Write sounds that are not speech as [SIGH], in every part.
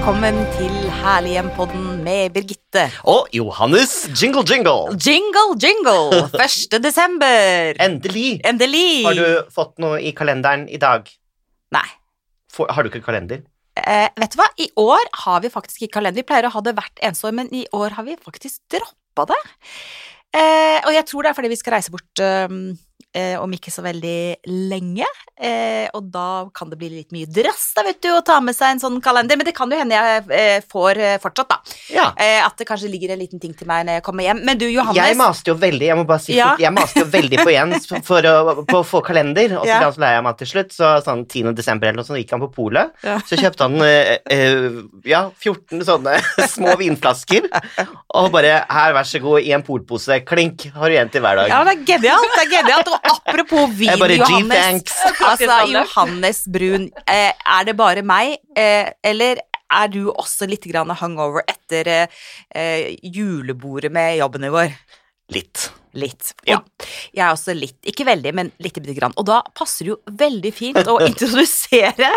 Velkommen til Herlighjem-podden med Birgitte. Og Johannes Jingle Jingle. Jingle, jingle! [LAUGHS] 1. desember. Endelig Endelig. har du fått noe i kalenderen i dag. Nei. For, har du ikke kalender? Eh, vet du hva? I år har vi faktisk ikke kalender. Vi pleier å ha det hvert eneste år, men i år har vi faktisk droppa det. Eh, og jeg tror det er fordi vi skal reise bort eh, eh, om ikke så veldig lenge. Eh, og da kan det bli litt mye drass, da, vet du, å ta med seg en sånn kalender. Men det kan jo hende jeg eh, får eh, fortsatt, da. Ja. Eh, at det kanskje ligger en liten ting til meg når jeg kommer hjem. Men du, Johannes Jeg maste jo veldig jeg må bare si Ja. fort, jeg maste jo veldig på Jens for å, på å få kalender, og så Ja. ble han så lei av meg til slutt. Så sånn 10. desember eller noe sånt gikk han på polet. Ja. Så kjøpte han eh, ja, 14 sånne [LAUGHS] små vinflasker, og bare her, vær så god, i en polpose. Klink, har du igjen til hver dag. Ja, det er genialt. det er genialt Og apropos vin, bare, Johannes. [LAUGHS] Altså, Johannes Brun, eh, er det bare meg, eh, eller er du også litt grann hungover etter eh, eh, julebordet med jobben i går? Litt. Litt. Og Ja. jeg er også litt, ikke veldig, men litt bitte grann. Og da passer det jo veldig fint å [LAUGHS] introdusere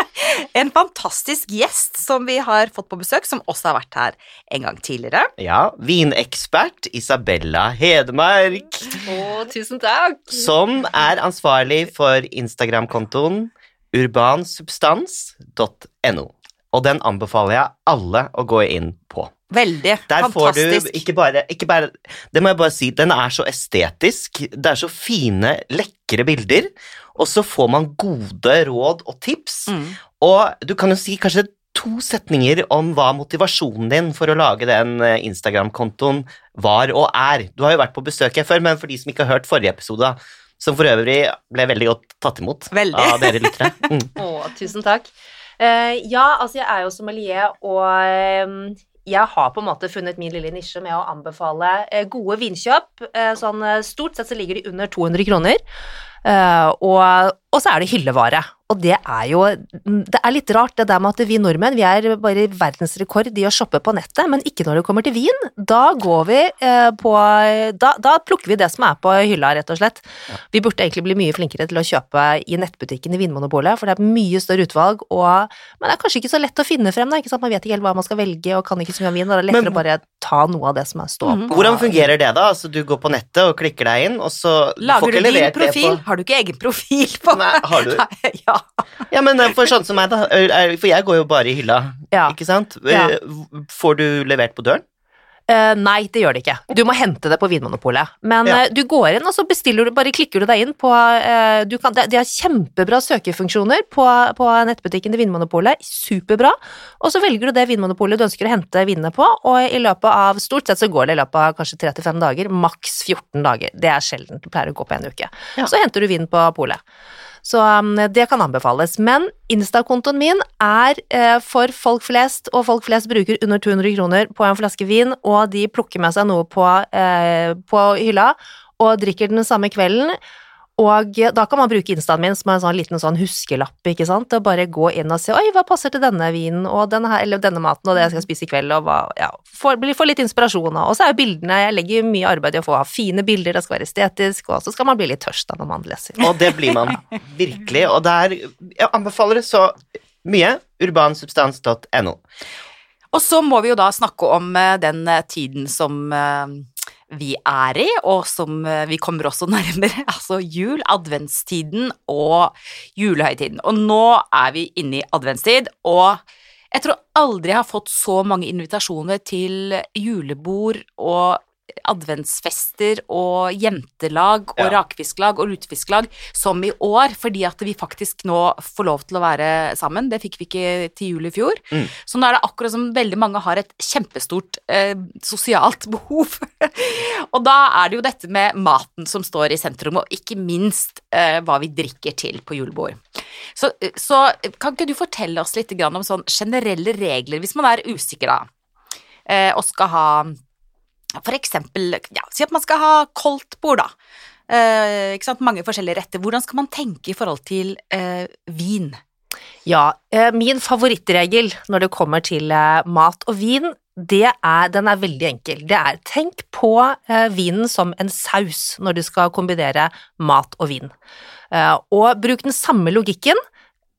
en fantastisk gjest som vi har fått på besøk, som også har vært her en gang tidligere. Ja, vinekspert Isabella Hedmark. Å, tusen takk. som er ansvarlig for Instagram-kontoen urbansubstans.no. Og den anbefaler jeg alle å gå inn på. Veldig. Der får fantastisk. du ikke bare, ikke bare Det må jeg bare si, den er så estetisk. Det er så fine, lekre bilder. Og så får man gode råd og tips. Mm. Og du kan jo si kanskje to setninger om hva motivasjonen din for å lage den eh, Instagram-kontoen var og er. Du har jo vært på besøk her før, men for de som ikke har hørt forrige episode, som for øvrig ble veldig godt tatt imot Veldig. av dere lyttere. [LAUGHS] Mm. Å, tusen takk. Uh, ja, altså jeg er jo sommelier, og eh, jeg har på en måte funnet min lille nisje med å anbefale eh, gode vinkjøp. Eh, sånn eh, stort sett så ligger de under 200 kroner. Eh, og, og så er det hyllevare. Og det er jo Det er litt rart det der med at vi nordmenn vi er bare verdensrekord i å shoppe på nettet, men ikke når det kommer til vin. Da går vi eh, på da, da plukker vi det som er på hylla, rett og slett. Vi burde egentlig bli mye flinkere til å kjøpe i nettbutikken i Vinmonopolet, for det er mye større utvalg, og, men det er kanskje ikke så lett å finne frem, da, ikke sant? Man vet ikke helt hva man skal velge, og kan ikke så mye om vin, og det er lettere Men- å bare ta noe av det som er stå Mhm. på. Hvordan fungerer det, da? Altså, du går på nettet og klikker deg inn, og så får Lager ikke du din levert det profil? på Har du ikke egen profil på Nei, har du? Nei, [LAUGHS] ja. Ja, men for sånn som meg, da. For jeg går jo bare i hylla, Ja. ikke sant? Ja. Eh, Får du levert på døren? Eh, nei, det gjør det ikke. Du må hente det på Vinmonopolet. Men Ja. uh, du går inn, og så bestiller du, bare klikker du deg inn på uh, du kan, det, De har kjempebra søkefunksjoner på, på nettbutikken til Vinmonopolet. Superbra. Og så velger du det Vinmonopolet du ønsker å hente vinene på, og i løpet av Stort sett så går det i løpet av kanskje 3-5 dager, maks 14 dager. Det er sjelden. Det pleier å gå på en uke. Ja. Så henter du vin på polet. Så um, det kan anbefales. Men Insta-kontoen min er eh, for folk flest, og folk flest bruker under 200 kroner på en flaske vin, og de plukker med seg noe på, eh, på hylla og drikker den samme kvelden. Og da kan man bruke instaen min som en sånn liten sånn huskelapp, ikke sant, og bare gå inn og se oi, hva passer til denne vinen og denne, her, eller denne maten og det jeg skal spise i kveld, og hva, ja, få, litt inspirasjon av. Og så er jo bildene, jeg legger mye arbeid i å få fine bilder, det skal være estetisk, og så skal man bli litt tørst da når man leser. Og det blir man virkelig. Og der Jeg anbefaler det så mye. Urbansubstans.no. Og så må vi jo da snakke om eh, den eh, tiden som eh, vi er i, og som eh, vi kommer også [LAUGHS] nærmere, altså jul, adventstiden og julehøytiden. Og nå er vi inne i adventstid, og jeg tror aldri jeg har fått så mange invitasjoner til julebord og adventsfester og jentelag og Ja. rakfisklag og lutefisklag som i år, fordi at vi faktisk nå får lov til å være sammen. Det fikk vi ikke til jul i fjor. Mm. Så nå er det akkurat som veldig mange har et kjempestort eh, sosialt [LAUGHS] behov. og da er det jo dette med maten som står i sentrum, og ikke minst eh, hva vi drikker til på julebord. Så, så kan ikke du fortelle oss litt om sånn generelle regler, hvis man er usikker da, eh, og skal ha for eksempel, ja, si at man skal ha koldtbord da, eh, ikke sant, mange forskjellige retter. Hvordan skal man tenke i forhold til eh, vin? Ja, eh, min favorittregel når det kommer til eh, mat og vin, er, den er veldig enkel. Det er tenk på eh, vinen som en saus når du skal kombinere mat og vin. Eh, og bruk den samme logikken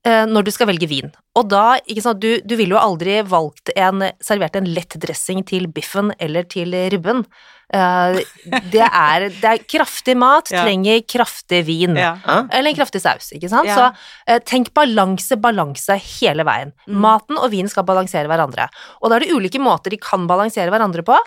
når du skal velge vin. Og da, ikke sant, du, du ville jo aldri valgt en, servert en lett dressing til biffen eller til ribben. Uh, det, er, det er kraftig mat, Ja. trenger kraftig vin. Ja. Eller en kraftig saus, ikke sant? Ja. Så uh, tenk balanse, balanse hele veien. Mm. Maten og vinen skal balansere hverandre. Og da er det ulike måter de kan balansere hverandre på.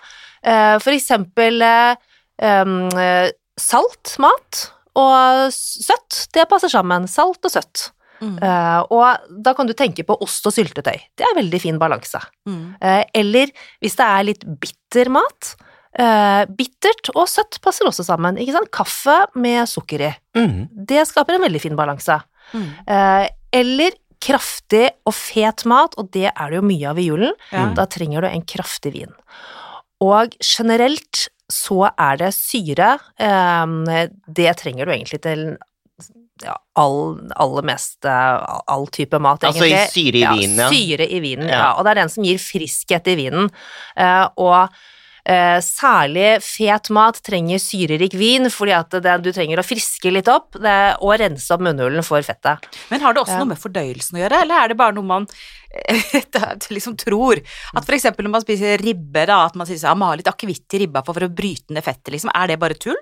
Uh, for eksempel eh, em, eh, salt mat og søtt, det passer sammen. Salt og søtt. Mm. Uh, og da kan du tenke på ost og syltetøy. Det er veldig fin balanse. Mm. Uh, eller hvis det er litt bitter mat, Uh, bittert og søtt passer også sammen. Ikke sant? Kaffe med sukker i. Mm. Det skaper en veldig fin balanse. Mm. Eh, eller kraftig og fet mat, og det er det jo mye av i julen. Da trenger du en kraftig vin. Og generelt så er det syre. det trenger du egentlig til ja, all, aller mest eh, all type mat, Altså i egentlig. syre i vinen, ja. Syre i vinen, ja. Ja. Og det er den som gir friskhet i vinen. Uh, og uh, særlig fet mat trenger syrerik vin, fordi at det, du trenger å friske litt opp det, og rense opp munnhulen for fettet. Men har det også Ja. noe med fordøyelsen å gjøre, eller er det bare noe man [LAUGHS] liksom tror? At for eksempel når man spiser ribbe, da, at man sier at man har litt akevitt i ribba for, for å bryte ned fettet, liksom. Er det bare tull?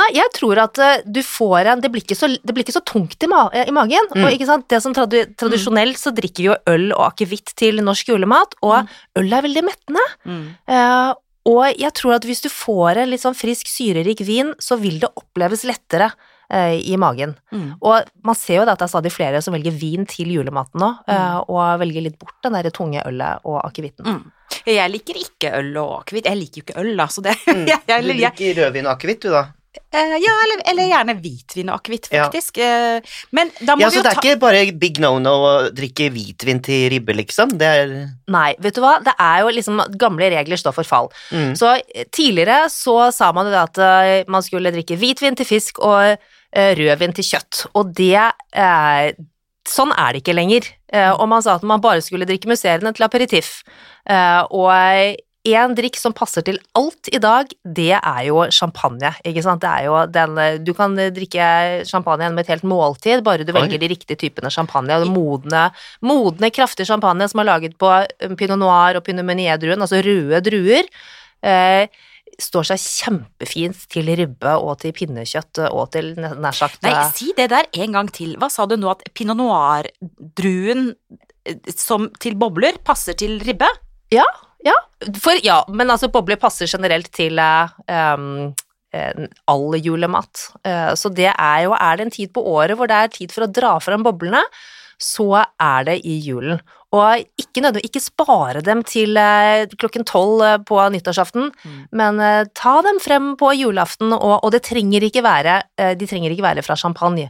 Nei, jeg tror at eh, du får en Det blir ikke så, det blir ikke så tungt i, ma i magen. Mm. Og ikke sant, det som tradi Tradisjonelt så drikker vi jo øl og akevitt til norsk julemat, og Mm. øl er veldig mettende. Mm. Uh, og jeg tror at hvis du får en litt sånn frisk, syrerik vin, så vil det oppleves lettere uh, i magen. Mm. Og man ser jo det at det er stadig flere som velger vin til julematen nå, eh, og velger litt bort den der tunge ølet og akevitten. Mm. Jeg liker ikke øl og akevitt. Jeg liker jo ikke øl, da, så det Mm. [LAUGHS] jeg, jeg, Du liker rødvin og akevitt, du, da? Eh, Ja, eller, eller gjerne hvitvin og akevitt, Ja. faktisk. Eh, Men da må Ja, vi så det er ikke bare big no-no å drikke hvitvin til ribbe, liksom? Det er Nei, vet du hva, det er jo liksom gamle regler står for fall. mm. Så eh, tidligere så sa man jo det at man skulle drikke hvitvin til fisk og rødvin til kjøtt, og det eh, Sånn er det ikke lenger. Eh, og man sa at man bare skulle drikke musserende til aperitiff. Eh, og en drikk som passer til alt i dag, det er jo champagne, ikke sant. Det er jo den Du kan drikke champagne med et helt måltid, bare du Oi. velger de riktige typene champagne. Og modne, modne, kraftige champagne som er laget på eh, pinot noir og pinot meunier-druen, altså røde druer. Eh, står seg kjempefint til ribbe og til pinnekjøtt og til nær sagt Nei, eh, si det der en gang til. Hva sa du nå, at pinot noir-druen eh, som til bobler passer til ribbe? Ja, for ja, men altså bobler passer generelt til eh, um, eh, all julemat. Eh, så det er jo Er det en tid på året hvor det er tid for å dra frem boblene, så er det i julen. Og ikke ikke spare dem til eh, klokken tolv eh, på nyttårsaften, Mm. men eh, ta dem frem på julaften, og, og det trenger ikke være, eh, de trenger ikke være fra champagne.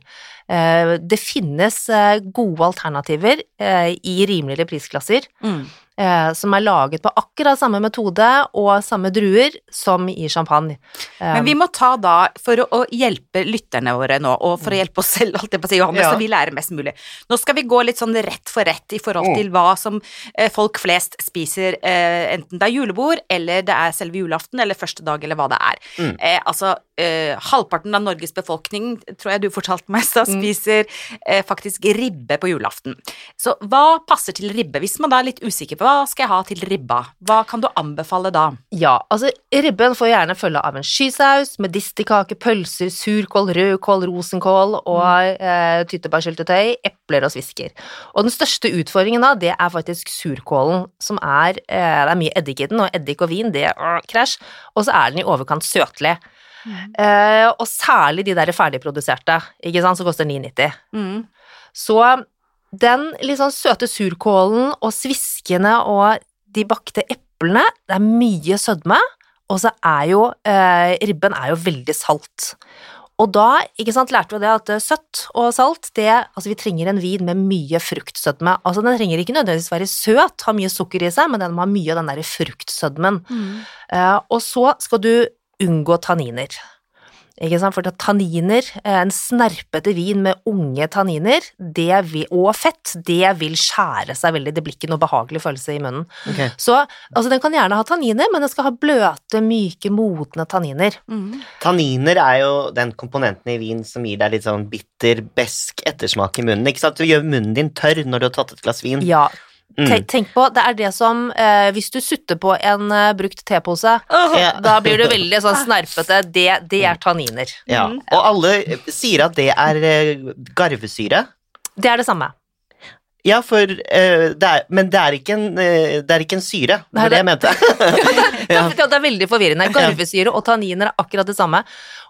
Eh, det finnes eh, gode alternativer eh, i rimeligere prisklasser Mm. Eh, som er laget på akkurat samme metode og samme druer som i champagne. Eh, Men vi må ta da, for å, å hjelpe lytterne våre nå, og for å hjelpe oss selv, holdt jeg på å si, Johannes, Ja. så vi lærer mest mulig. Nå skal vi gå litt sånn rett for rett i forhold Mm. til hva som eh, folk flest spiser, eh, enten det er julebord, eller det er selve julaften, eller første dag, eller hva det er. Mm. Eh, altså, eh, halvparten av Norges befolkning, tror jeg du fortalte meg, så Mm. spiser eh, faktisk ribbe på julaften. Så hva passer til ribbe? Hvis man da er litt usikker på hva skal jeg ha til ribba, hva kan du anbefale da? Ja, altså ribben får gjerne følge av en skysaus, medisterkake, pølser, surkål, rødkål, rosenkål og eh, tyttebærsyltetøy, epler og svisker. Og den største utfordringen da, det er faktisk surkålen, som er eh, Det er mye eddik i den, og eddik og vin, det øh, krasj. Og så er den i overkant søtlig. Eh, og særlig de der ferdigproduserte, ikke sant, som koster 9,90. Mm. Så den litt sånn søte surkålen og sviskene og de bakte eplene, det er mye sødme, og så er jo eh, ribben er jo veldig salt. Og da, ikke sant, lærte vi det at eh, søtt og salt, det, altså vi trenger en vin med mye fruktsødme. Altså den trenger ikke nødvendigvis være søt, ha mye sukker i seg, men den må ha mye av den der fruktsødmen. Mm. Uh, og så skal du unngå tanniner. Ikke sant? For er tanniner, eh, en snerpete vin med unge tanniner det vil, og fett, det vil skjære seg veldig. Det blir ikke noe behagelig følelse i munnen. Okay. Så altså, den kan gjerne ha tanniner, men den skal ha bløte, myke, modne tanniner. Mm. Tanniner er jo den komponenten i vin som gir deg litt sånn bitter, besk ettersmak i munnen. Ikke sant? Du gjør munnen din tørr når du har tatt et glass vin. Ja, Mm. tenk på, det er det som eh, Hvis du sutter på en uh, brukt tepose, Ja. da blir du veldig sånn snerpete. Det, det er tanniner. Ja. Mm. Og alle sier at det er eh, garvesyre. Det er det samme. Ja, for uh, det er, Men det er ikke en, uh, det er ikke en syre. Det var det jeg mente. [LAUGHS] [LAUGHS] ja. Det er veldig forvirrende. Garvesyre og tanniner er akkurat det samme.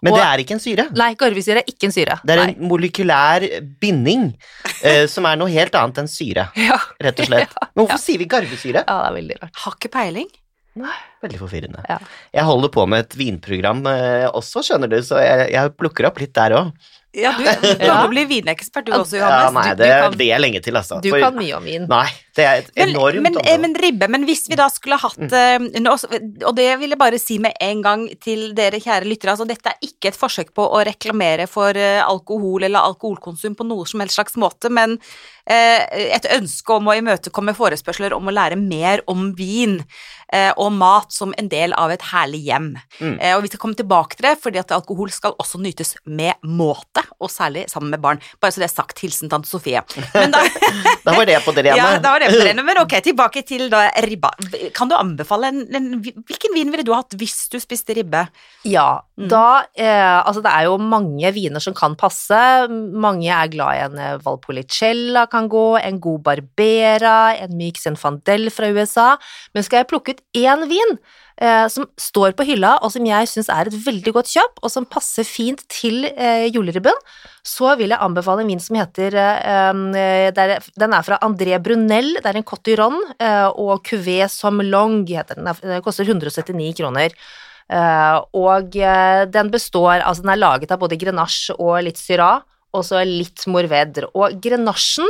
Men Og- det er ikke en syre. Nei, garvesyre er ikke en syre. Det er Nei. en molekylær binding uh, som er noe helt annet enn syre, [LAUGHS] Ja. rett og slett. Men hvorfor sier vi garvesyre? ja, det er veldig rart. Har ikke peiling. Veldig forvirrende. Ja. Jeg holder på med et vinprogram også, skjønner du, så jeg, jeg plukker opp litt der òg. Ja, du kan jo bli vinekspert du også, Johannes. Ja, nei, det, du kan- det er lenge til, altså. Du For- kan mye om vin. Nei, det er et enormt men, men, men ribbe, men hvis vi da skulle hatt Mm. eh, Og det vil jeg bare si med en gang til dere kjære lyttere, altså dette er ikke et forsøk på å reklamere for eh, alkohol eller alkoholkonsum på noe som helst slags måte, men eh, et ønske om å imøtekomme forespørsler om å lære mer om vin og mat som en del av et herlig hjem. Mm. Eh, og vi skal komme tilbake til det, fordi at alkohol skal også nytes med måte, og særlig sammen med barn. Bare så det er sagt, hilsen tante Sofie. Men da [LAUGHS] Da var det på det [LAUGHS] rene. ja, da var det på det. Men ok, tilbake til da ribba. Kan du anbefale en, en Hvilken vin ville du hatt hvis du spiste ribbe? Ja, Mm. da eh, Altså, det er jo mange viner som kan passe. Mange er glad i en eh, Valpolicella kan gå, en god Barbera, en myk Zinfandel fra USA. Men skal jeg plukke ut én vin eh, som står på hylla, og som jeg syns er et veldig godt kjøp, og som passer fint til eh, juleribben, så vil jeg anbefale en vin som heter eh, der, er, Den er fra André Brunel, det er en Cotillon, eh, og Cuvée Sommelier heter den. Den koster 179 kroner. Eh, og eh, den består Altså, den er laget av både Grenache og litt Syrah, og så litt morvedre. Og Grenachen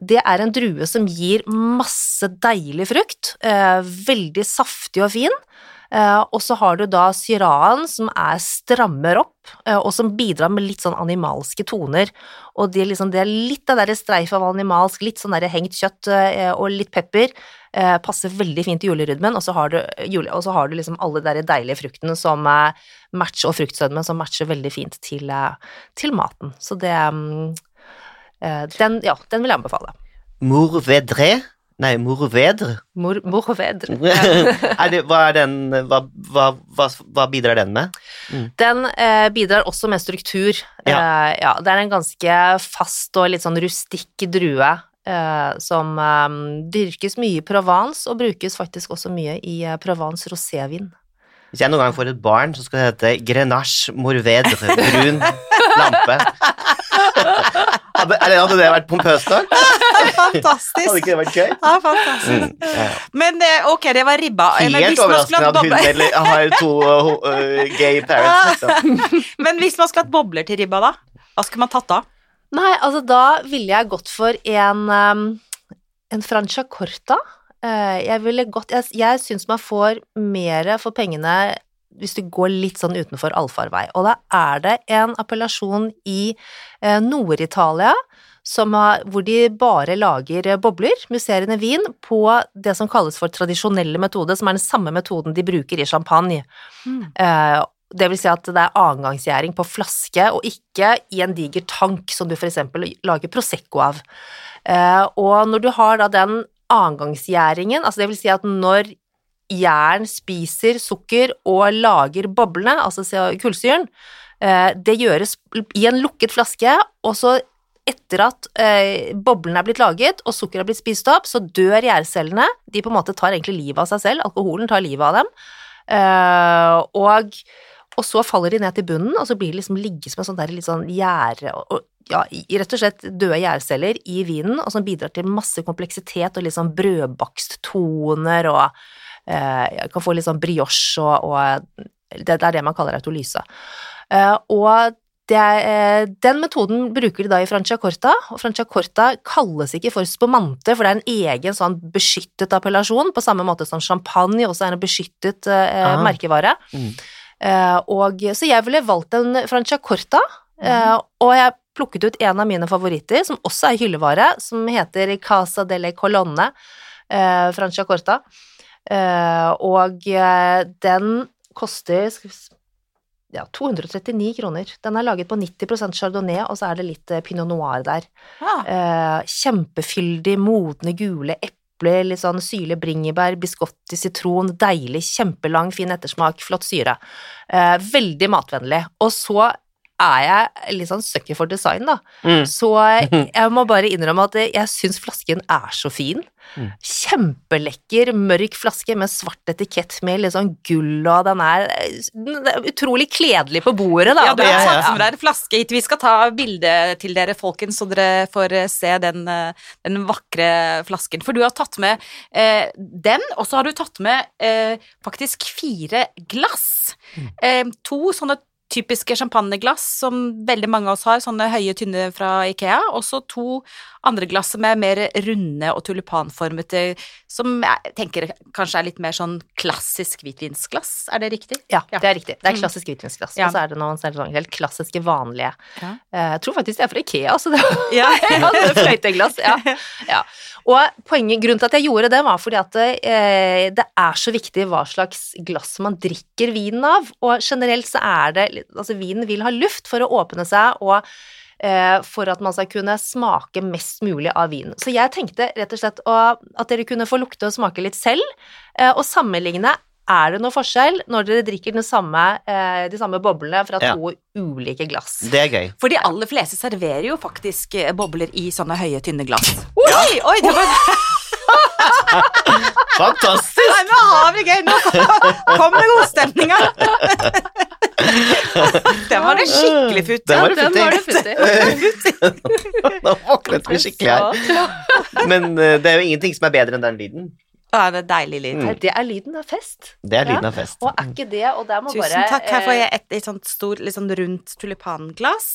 det er en drue som gir masse deilig frukt, eh, veldig saftig og fin. Eh, og så har du da syraen som er strammer opp, eh, og som bidrar med litt sånn animalske toner. Og det liksom, det er litt det der streif av animalsk, litt sånn der hengt kjøtt og litt pepper. Passer veldig fint i julerydmen, og så har du, jule, så har du liksom alle de deilige fruktene som matcher, og fruktsødmen som matcher veldig fint til, til maten. Så det mm, den, ja, den vil jeg anbefale. Morvedre? Nei, Morvedre? Mor, morvedre. [LAUGHS] det, hva den hva, hva, hva, bidrar den med? Den eh, bidrar også med struktur. Ja. Eh, ja, det er en ganske fast og litt sånn rustikk drue eh, som eh, dyrkes mye i Provence, og brukes faktisk også mye i eh, Provence rosévin. Hvis jeg noen gang får et barn, så skal det hete Grenache Morvedre, brun [LAUGHS] lampe. [LAUGHS] Hadde, det, hadde det vært pompøst nok? [LAUGHS] Fantastisk. Hadde ikke det vært gøy? Ja, fantastisk. Mm, ja. Men eh, ok, det var ribba. Helt overraskende at hun eller, har to [LAUGHS] uh, gay parents, liksom. [LAUGHS] men hvis man skulle hatt bobler til ribba, da? Hva skulle man tatt da? Nei, altså da ville jeg gått for en, um, en Franciacorta. Uh, jeg ville gått Jeg, jeg syns man får mer for pengene hvis du går litt sånn utenfor allfarvei. Og da er det en appellasjon i eh, Nord-Italia hvor de bare lager eh, bobler, musserende vin, på det som kalles for tradisjonelle metode, som er den samme metoden de bruker i champagne. Eh, det vil si at det er annengangsgjæring på flaske, og ikke i en diger tank som du for eksempel lager Prosecco av. Eh, og når du har da den annengangsgjæringen, altså det vil si at når jern spiser sukker og lager boblene, altså kullsyren, eh, det gjøres i en lukket flaske, og så etter at eh, boblene er blitt laget og sukkeret er blitt spist opp, så dør gjærcellene. De på en måte tar egentlig livet av seg selv. Alkoholen tar livet av dem. Eh, og, og så faller de ned til bunnen, og så blir det liksom ligge som en sånn der litt sånn gjære og, og, ja, rett og slett døde gjærceller i vinen, og som bidrar til masse kompleksitet og litt sånn brødbaksttoner og eh, Jeg kan få litt sånn brioche og, og det, er det man kaller autolyse. Eh, og det er, eh, den metoden bruker de da i Franciacorta, og Franciacorta kalles ikke for spumante, for det er en egen sånn beskyttet appellasjon, på samme måte som champagne også er en beskyttet eh, Ah. merkevare. Mm. Eh, og, så jeg ville valgt en Franciacorta, eh, og jeg plukket ut en av mine favoritter, som også er hyllevare, som heter Casa delle Colonne eh, Franciacorta. Eh, og eh, den koster ja, 239 kroner. Den er laget på 90% chardonnay, og så er det litt eh, pinot noir der. Ah, kjempefyldig, modne, gule epler, litt sånn syrlig bringebær, biscotti, sitron, deilig, kjempelang, fin ettersmak, flott syre. Veldig matvennlig. Og så er jeg litt sånn sucker for design, da. Mm. Så jeg må bare innrømme at jeg syns flasken er så fin. Mm. Kjempelekker, mørk flaske med svart etikett med litt sånn gull, og den er, den er utrolig kledelig på bordet, da. ja, du har tatt med deg en flaske hit. Vi skal ta bilde til dere, folkens, så dere får eh, se den, eh, den vakre flasken. For du har tatt med eh, den, og så har du tatt med eh, faktisk fire glass. Eh, to sånne typiske champagneglass som veldig mange av oss har, sånne høye, tynne fra Ikea, og så to andre glass som er mer runde og tulipanformete, som jeg tenker kanskje er litt mer sånn klassisk hvitvinsglass, er det riktig? Ja, Ja. det er riktig. Det er Mm. klassisk hvitvinsglass. Ja. Og så er det noen sånn helt klassiske, vanlige. Ja. Eh, Jeg tror faktisk det er fra Ikea, så det [LAUGHS] [LAUGHS] Ja. ja, fløyteglass. Ja. ja. Og poenget, grunnen til at jeg gjorde det, var fordi at det, det er så viktig hva slags glass man drikker vinen av. Og generelt så er det Altså, vinen vil ha luft for å åpne seg, og eh, for at man skal kunne smake mest mulig av vinen. Så jeg tenkte rett og slett å, at dere kunne få lukte og smake litt selv, eh, og sammenligne er det noe forskjell når dere drikker den samme, eh, de samme boblene fra Ja. to ulike glass? Det er gøy. For de aller fleste serverer jo faktisk eh, bobler i sånne høye, tynne glass. Oi, oi, det var [LAUGHS] Fantastisk! Nei, nå har vi gøy! Nå kommer godstemninga! [LAUGHS] [LAUGHS] Den var det skikkelig futt. Den var det [LAUGHS] Den var det futt i. Nå våknet vi skikkelig her. Men eh, det er jo ingenting som er bedre enn den lyden. Ja, det er deilig lyd. Mm. Det er lyden av fest. Det er lyden av fest. Og er ikke det, og der må Tusen bare takk. Her får eh, jeg et, et sånt stort, litt sånn rundt tulipanglass.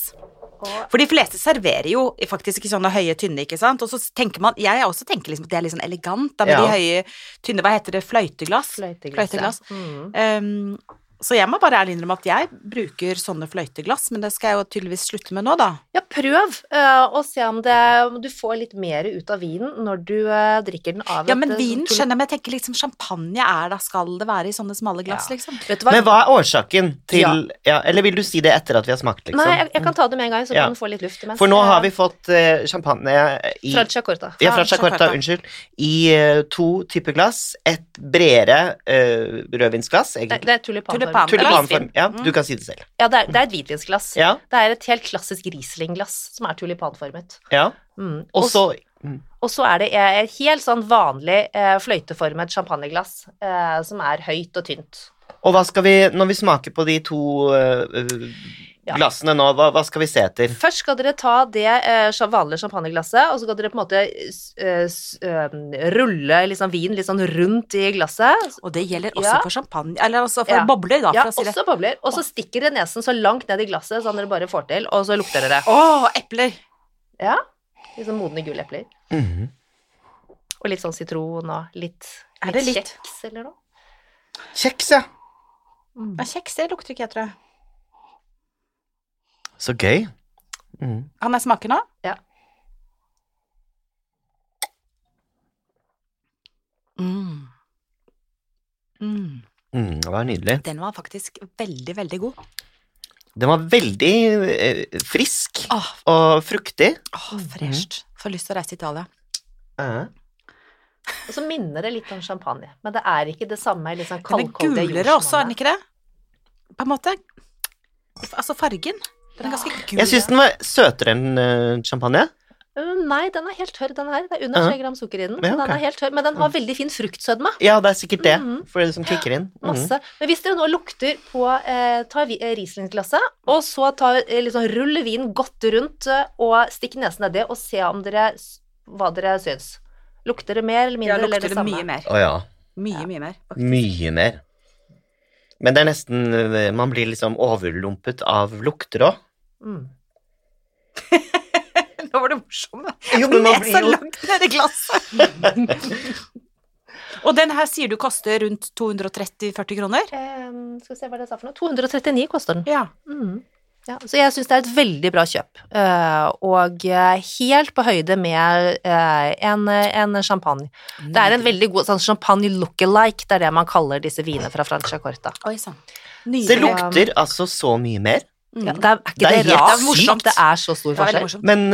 For de fleste serverer jo faktisk ikke sånne høye, tynne, ikke sant. Og så tenker man Jeg også tenker liksom at det er litt sånn elegant, da, med Ja. de høye, tynne Hva heter det? Fløyteglass? Fløyteglass. Fløyteglass. Ja. Mm. Um, så jeg må bare ærlig innrømme at jeg bruker sånne fløyteglass, men det skal jeg jo tydeligvis slutte med nå, da. ja, prøv uh, og se om, det, om du får litt mer ut av vinen når du uh, drikker den av Ja, men eh, vinen skjønner jeg, men jeg tenker liksom champagne er da skal det være i sånne smale glass, Ja. liksom. Vet du hva? Men hva er årsaken til ja. Eller vil du si det etter at vi har smakt, liksom? Nei, jeg, jeg kan ta det med en gang, så Ja. kan du få litt luft imens. For nå har vi fått uh, champagne i Franciacorta. Corta. Ja, Francia Corta, Chacorta. unnskyld. I to typer glass. Et bredere uh, rødvinsglass, egentlig. det er tulipanform. Tulipan. Tulipanform. Ja, Mm. du kan si det selv. Ja, det er, det er et hvitvinsglass. Ja, Det er et helt klassisk Riesling-glass som er tulipanformet. ja. Mm. Og Og, så mm. og så er det et helt sånn vanlig eh, fløyteformet champagneglass eh, som er høyt og tynt. Og hva skal vi Når vi smaker på de to Ja. glassene nå, hva, hva skal vi se etter? Først skal dere ta det eh, vanlige champagneglasset, og så skal dere på en måte eh, eh, rulle liksom vin litt sånn rundt i glasset. Og det gjelder også Ja. for champagne, eller altså for Ja. bobler, da, Ja, for å si det. også bobler. Og så stikker dere nesen så langt ned i glasset som dere bare får til, og så lukter dere. Å, epler! Ja. Litt sånn modne Mm -hmm. Og litt sånn sitron og litt, Er litt det litt? kjeks eller noe. Kjeks, ja. Men kjeks, det lukter ikke jeg, tror jeg. Så gøy. Mm. Kan jeg smake nå? Ja. Mm. Mm. Mm, det var nydelig. Den var faktisk veldig, veldig god. Den var veldig eh, frisk Åh, og fruktig. åh fresht. Får lyst til å reise til Italia. Ja. Og så minner det litt om champagne, men det er ikke det samme sånn Den er gulere også, er den ikke det? På en måte. Altså fargen. Den er ganske gul. Jeg syns den var søtere enn eh, champagne. Øh, Nei, den er helt tørr, den her. Det er under Ja. 3 gram sukker i den. Ja, så. Den er helt tørr, men den har veldig fin fruktsødme. Ja, det er sikkert det, Mhm. for det som kicker inn. Mhm. Masse. Men hvis dere nå lukter på eh, Ta vi- eh, Riesling-glasset, og så ta, eh, liksom, rull vinen godt rundt eh, og stikk nesen nedi og se om dere hva dere syns. Lukter det mer eller mindre, Ja, eller lukter det det samme? mye mer. Å ja. Mye, mye mer. faktisk. Mye mer. Men det er nesten eh, Man blir liksom overlumpet av lukter òg. Mm. [LAUGHS] Nå var det morsomt. Jo, men man blir jo langt ned i glasset. [LAUGHS] Og den her sier du koster rundt 230-40 kroner? Ehm, skal vi se hva det sa for noe. 239 koster den. Ja. Mm. Ja, så jeg syns det er et veldig bra kjøp, eh, og eh, helt på høyde med eh, en, en champagne. Det er en veldig god sånn champagne look-alike, det er det man kaller disse vinene fra Franciacorta. Oi sånn. Det lukter altså så mye mer. Mm. Ja, det er, er ikke Det er det, rart? rart er morsomt. det er så stor Det forskjell? Men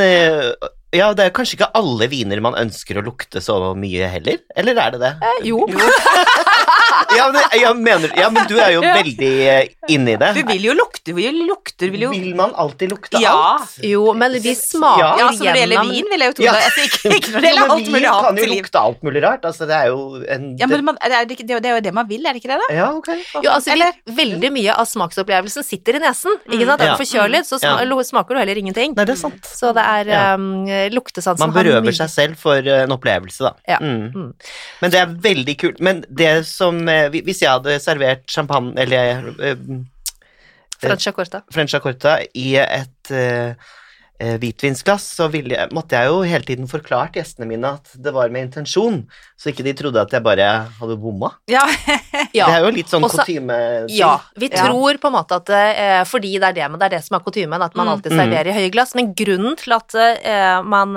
ja, det er kanskje ikke alle viner man ønsker å lukte så mye heller? Eller er det det? Eh, jo. [LAUGHS] Ja, men, jeg mener, ja, men du er jo veldig eh, inni det. Du vil jo lukte, du vil jo vil jo Vil man alltid lukte Ja. alt? jo, men vi smaker Ja, Ja, så når det gjelder vin, vil jeg jo tro Ja. det. Altså, ikke, ikke når det gjelder alt mulig vin kan jo lukte alt mulig rart. Altså, det er jo en Ja, men man, er det, ikke, det er jo det man vil, er det ikke det, da? Ja, ok. Jo, altså, Eller? vi, veldig mye av smaksopplevelsen sitter i nesen. Ikke sant? Er Ja. du forkjølet, så smaker du heller ingenting. Nei, det er sant. Så det er Ja. um, luktesansen Man berøver seg selv for eh, en opplevelse, da. Ja. Mm. Mm. Men det er veldig kult. Men det som eh, Hvis jeg hadde servert champagne eller eh, Franciacorta. Franciacorta i et eh, eh, hvitvinsglass, så ville måtte jeg jo hele tiden forklart gjestene mine at det var med intensjon, så ikke de trodde at jeg bare hadde bomma. Ja. Ja. [LAUGHS] Det er jo litt sånn kutyme Ja, vi tror på en måte at eh, fordi det er det, men det er det som er kutymen, at man Mm. alltid serverer i høye glass. Men grunnen til at eh, man,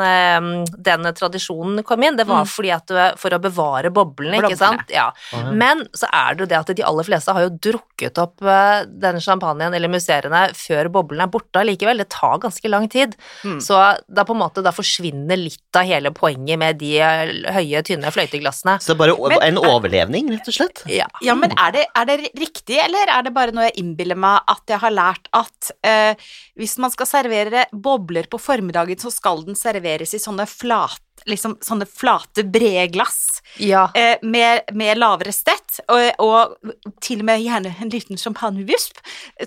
den tradisjonen kom inn, det var Mm. fordi at du, for å bevare boblene, ikke sant. Ja. Men så er det jo det at de aller fleste har jo drukket opp den champagnen eller musserende før boblene er borte allikevel. Det tar ganske lang tid. Mm. Så da på en måte da forsvinner litt av hele poenget med de eh, høye, tynne fløyteglassene. Så bare o- Men- en overlevning, rett og slett? Ja. Ja, men er det, er det riktig, eller er det bare noe jeg innbiller meg at jeg har lært at eh, hvis man skal servere bobler på formiddagen, så skal den serveres i sånne flate Liksom sånne flate, brede glass ja. eh, med, med lavere stett, og, og til og med gjerne en liten champagnevisp.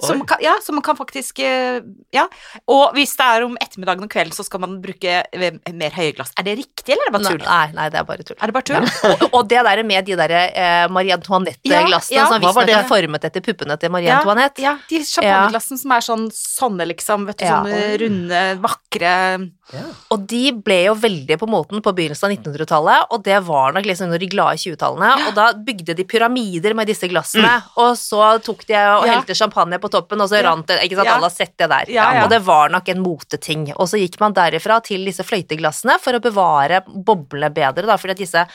Som kan, ja, som man kan faktisk eh, Ja. Og hvis det er om ettermiddagen og kvelden, så skal man bruke eh, mer høye glass. Er det riktig, eller er det bare tull? nei, nei, det er bare tull. Er det bare tull? og, og det der med de der eh, Marie Antoinette-glassene Ja, ja. som var visstnok er formet etter puppene til Marie Ja, Antoinette. Ja, de champagneglassene som er sånn sånne, liksom, vet du, Ja. sånne runde, vakre Ja. Og de ble jo veldig på moten på begynnelsen av 1900-tallet, og det var nok liksom under de glade 20-tallene, og da bygde de pyramider med disse glassene, og så tok de og Ja. helte champagne på toppen, og så Ja. rant det, ikke sant, Ja. alle har sett det der. Ja, ja. Og det var nok en moteting. Og så gikk man derifra til disse fløyteglassene for å bevare boblene bedre, da, fordi at disse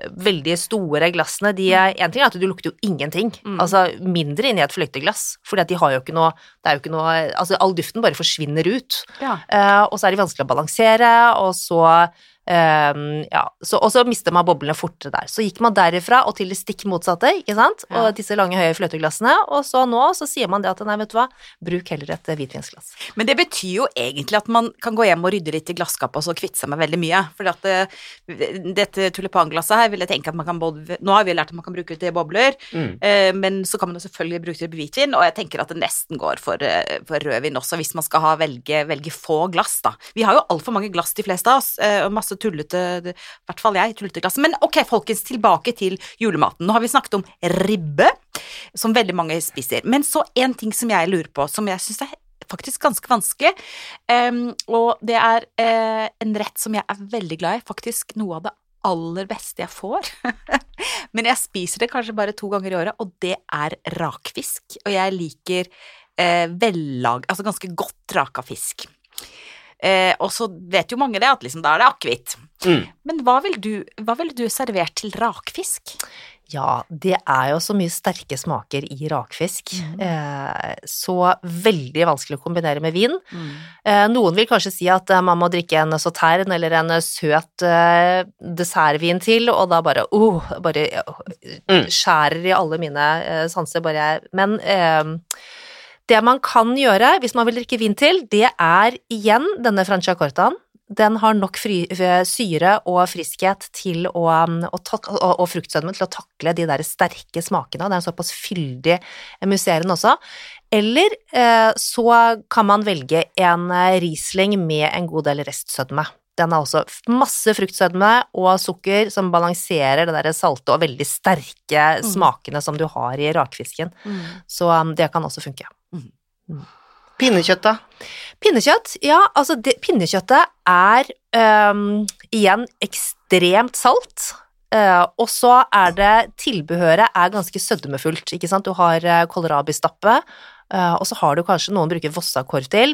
eh, veldig store glassene, de er, en ting er at du lukter jo ingenting, Mm. altså mindre inni et fløyteglass, fordi at de har jo ikke noe, det er jo ikke noe, altså all duften bare forsvinner ut. Ja. Uh, og så er de vanskelig å balansere, og så eh, ja, så, og så mister man boblene fortere der. Så gikk man derifra og til det stikk motsatte, ikke sant, og disse lange, høye fløteglassene, og så nå så sier man det at nei, vet du hva, bruk heller et hvitvinsglass. Men det betyr jo egentlig at man kan gå hjem og rydde litt i glasskapet og så kvitte seg med veldig mye. For at eh, dette tulipanglasset her vil jeg tenke at man kan både Nå har vi lært at man kan bruke det til bobler, Mm. uh, men så kan man jo selvfølgelig bruke det til hvitvin, og jeg tenker at det nesten går for, eh, for rødvin også, hvis man skal ha velge, velge få glass, da. Vi har jo altfor mange glass, de fleste av oss, og masse tullete, i hvert fall jeg, tullete. Men ok, folkens, tilbake til julematen. Nå har vi snakket om ribbe, som veldig mange spiser. Men så en ting som jeg lurer på, som jeg syns er faktisk ganske vanskelig, Um, og det er uh, en rett som jeg er veldig glad i, faktisk noe av det aller beste jeg får. [LAUGHS] Men jeg spiser det kanskje bare to ganger i året, og det er rakfisk. Og jeg liker eh, vellag, altså ganske godt raka fisk. Eh, og så vet jo mange det, at liksom da er det akevitt. Mm. Men hva ville du, vil du servert til rakfisk? Ja, det er jo så mye sterke smaker i rakfisk, Mm. eh, så veldig vanskelig å kombinere med vin. Eh, noen vil kanskje si at eh, man må drikke en sautern eller en søt eh, dessertvin til, og da bare oh, bare oh, Mm. skjærer i alle mine eh, sanser, bare jeg Men eh, det man kan gjøre hvis man vil drikke vin til, det er igjen denne Franciacortaen. Den har nok fri, eh, syre og friskhet til å, og, tak- og, og fruktsødme til å takle de der sterke smakene, og det er en såpass fyldig musserende også. Eller eh, så kan man velge en eh, Riesling med en god del restsødme. Den har også masse fruktsødme og sukker som balanserer det der salte og veldig sterke Mm. smakene som du har i rakfisken. Så um, det kan også funke. Pinnekjøtt, da? Pinnekjøtt, ja, altså det, pinnekjøttet er øhm, igjen ekstremt salt. Uh, og så er det Tilbehøret er ganske sødmefullt, ikke sant. Du har uh, kålrabistappe, Uh, og så har du kanskje noen bruker vossakorv til.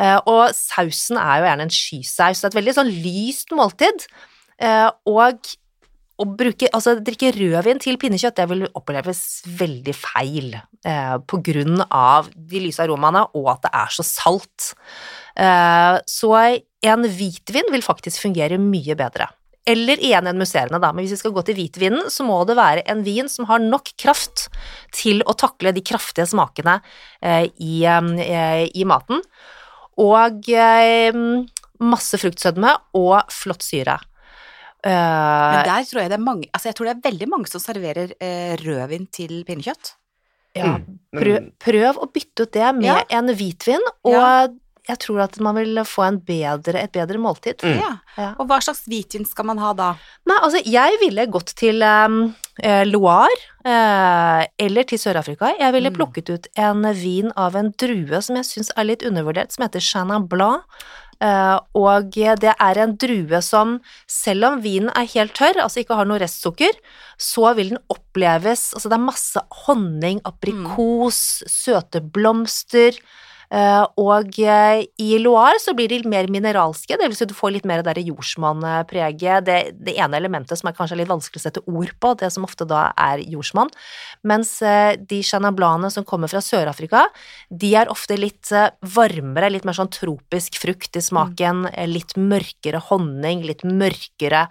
Eh, og sausen er jo gjerne en skysaus. Det er et veldig sånn lyst måltid. Og å bruke, altså drikke rødvin til pinnekjøtt, det vil oppleves veldig feil eh, på grunn av de lyse aromaene og at det er så salt. Eh, så en hvitvin vil faktisk fungere mye bedre. Eller igjen en musserende, da, men hvis vi skal gå til hvitvinen, så må det være en vin som har nok kraft til å takle de kraftige smakene eh, i, eh, i maten. Og eh, masse fruktsødme og flott syre. Eh, Men der tror jeg det er mange Altså, jeg tror det er veldig mange som serverer eh, rødvin til pinnekjøtt. ja, Mm, prøv, prøv å bytte ut det med Ja. en hvitvin, og Ja. Jeg tror at man vil få en bedre, et bedre måltid. Mm. Ja. Ja. Og hva slags hvitvin skal man ha da? Nei, altså, jeg ville gått til um, Loire uh, eller til Sør-Afrika. Jeg ville Mm. plukket ut en vin av en drue som jeg syns er litt undervurdert, som heter Chenin Blanc. Uh, og det er en drue som, selv om vinen er helt tørr, altså ikke har noe restsukker, så vil den oppleves Altså det er masse honning, aprikos, søte blomster. Eh, og eh, i Loire så blir de mer mineralske, det vil si du får litt mer av det der jordsmannpreget. Det, det ene elementet som er kanskje litt vanskelig å sette ord på, det som ofte da er jordsmann. Mens eh, de chenin som kommer fra Sør-Afrika, de er ofte litt varmere, litt mer sånn tropisk frukt i smaken, eh, litt mørkere honning, litt mørkere,